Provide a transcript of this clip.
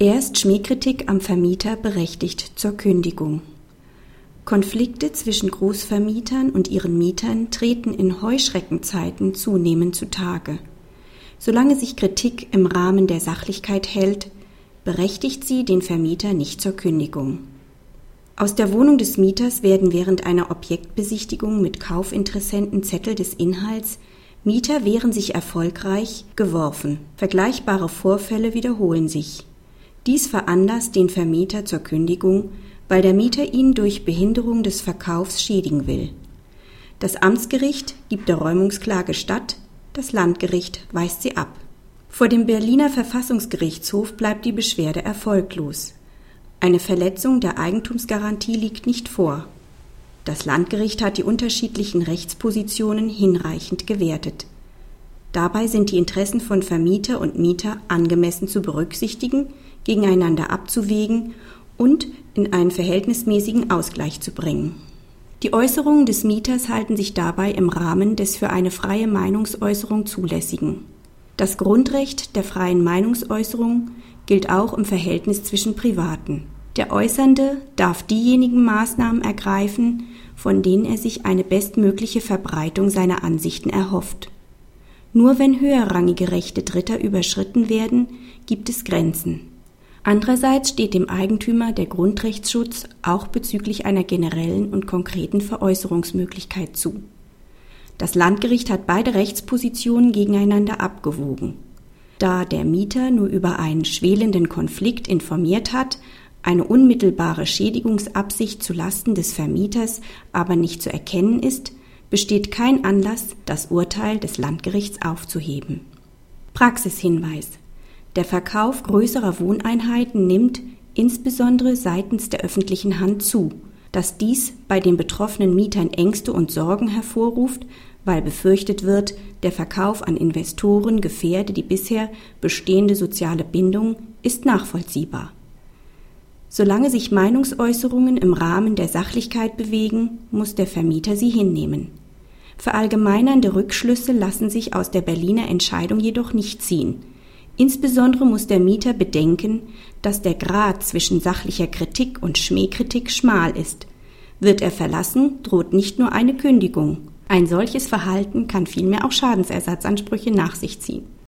Erst Schmähkritik am Vermieter berechtigt zur Kündigung. Konflikte zwischen Großvermietern und ihren Mietern treten in Heuschreckenzeiten zunehmend zutage. Solange sich Kritik im Rahmen der Sachlichkeit hält, berechtigt sie den Vermieter nicht zur Kündigung. Aus der Wohnung des Mieters werden während einer Objektbesichtigung mit Kaufinteressenten Zettel des Inhalts Mieter wehren sich erfolgreich geworfen. Vergleichbare Vorfälle wiederholen sich. Dies veranlasst den Vermieter zur Kündigung, weil der Mieter ihn durch Behinderung des Verkaufs schädigen will. Das Amtsgericht gibt der Räumungsklage statt, das Landgericht weist sie ab. Vor dem Berliner Verfassungsgerichtshof bleibt die Beschwerde erfolglos. Eine Verletzung der Eigentumsgarantie liegt nicht vor. Das Landgericht hat die unterschiedlichen Rechtspositionen hinreichend gewertet. Dabei sind die Interessen von Vermieter und Mieter angemessen zu berücksichtigen, gegeneinander abzuwägen und in einen verhältnismäßigen Ausgleich zu bringen. Die Äußerungen des Mieters halten sich dabei im Rahmen des für eine freie Meinungsäußerung zulässigen. Das Grundrecht der freien Meinungsäußerung gilt auch im Verhältnis zwischen Privaten. Der Äußernde darf diejenigen Maßnahmen ergreifen, von denen er sich eine bestmögliche Verbreitung seiner Ansichten erhofft. Nur wenn höherrangige Rechte Dritter überschritten werden, gibt es Grenzen. Andererseits steht dem Eigentümer der Grundrechtsschutz auch bezüglich einer generellen und konkreten Veräußerungsmöglichkeit zu. Das Landgericht hat beide Rechtspositionen gegeneinander abgewogen. Da der Mieter nur über einen schwelenden Konflikt informiert hat, eine unmittelbare Schädigungsabsicht zu Lasten des Vermieters aber nicht zu erkennen ist, besteht kein Anlass, das Urteil des Landgerichts aufzuheben. Praxishinweis Der Verkauf größerer Wohneinheiten nimmt, insbesondere seitens der öffentlichen Hand, zu. Dass dies bei den betroffenen Mietern Ängste und Sorgen hervorruft, weil befürchtet wird, der Verkauf an Investoren gefährde die bisher bestehende soziale Bindung, ist nachvollziehbar. Solange sich Meinungsäußerungen im Rahmen der Sachlichkeit bewegen, muss der Vermieter sie hinnehmen. Verallgemeinernde Rückschlüsse lassen sich aus der Berliner Entscheidung jedoch nicht ziehen. Insbesondere muss der Mieter bedenken, dass der Grad zwischen sachlicher Kritik und Schmähkritik schmal ist. Wird er verlassen, droht nicht nur eine Kündigung. Ein solches Verhalten kann vielmehr auch Schadensersatzansprüche nach sich ziehen.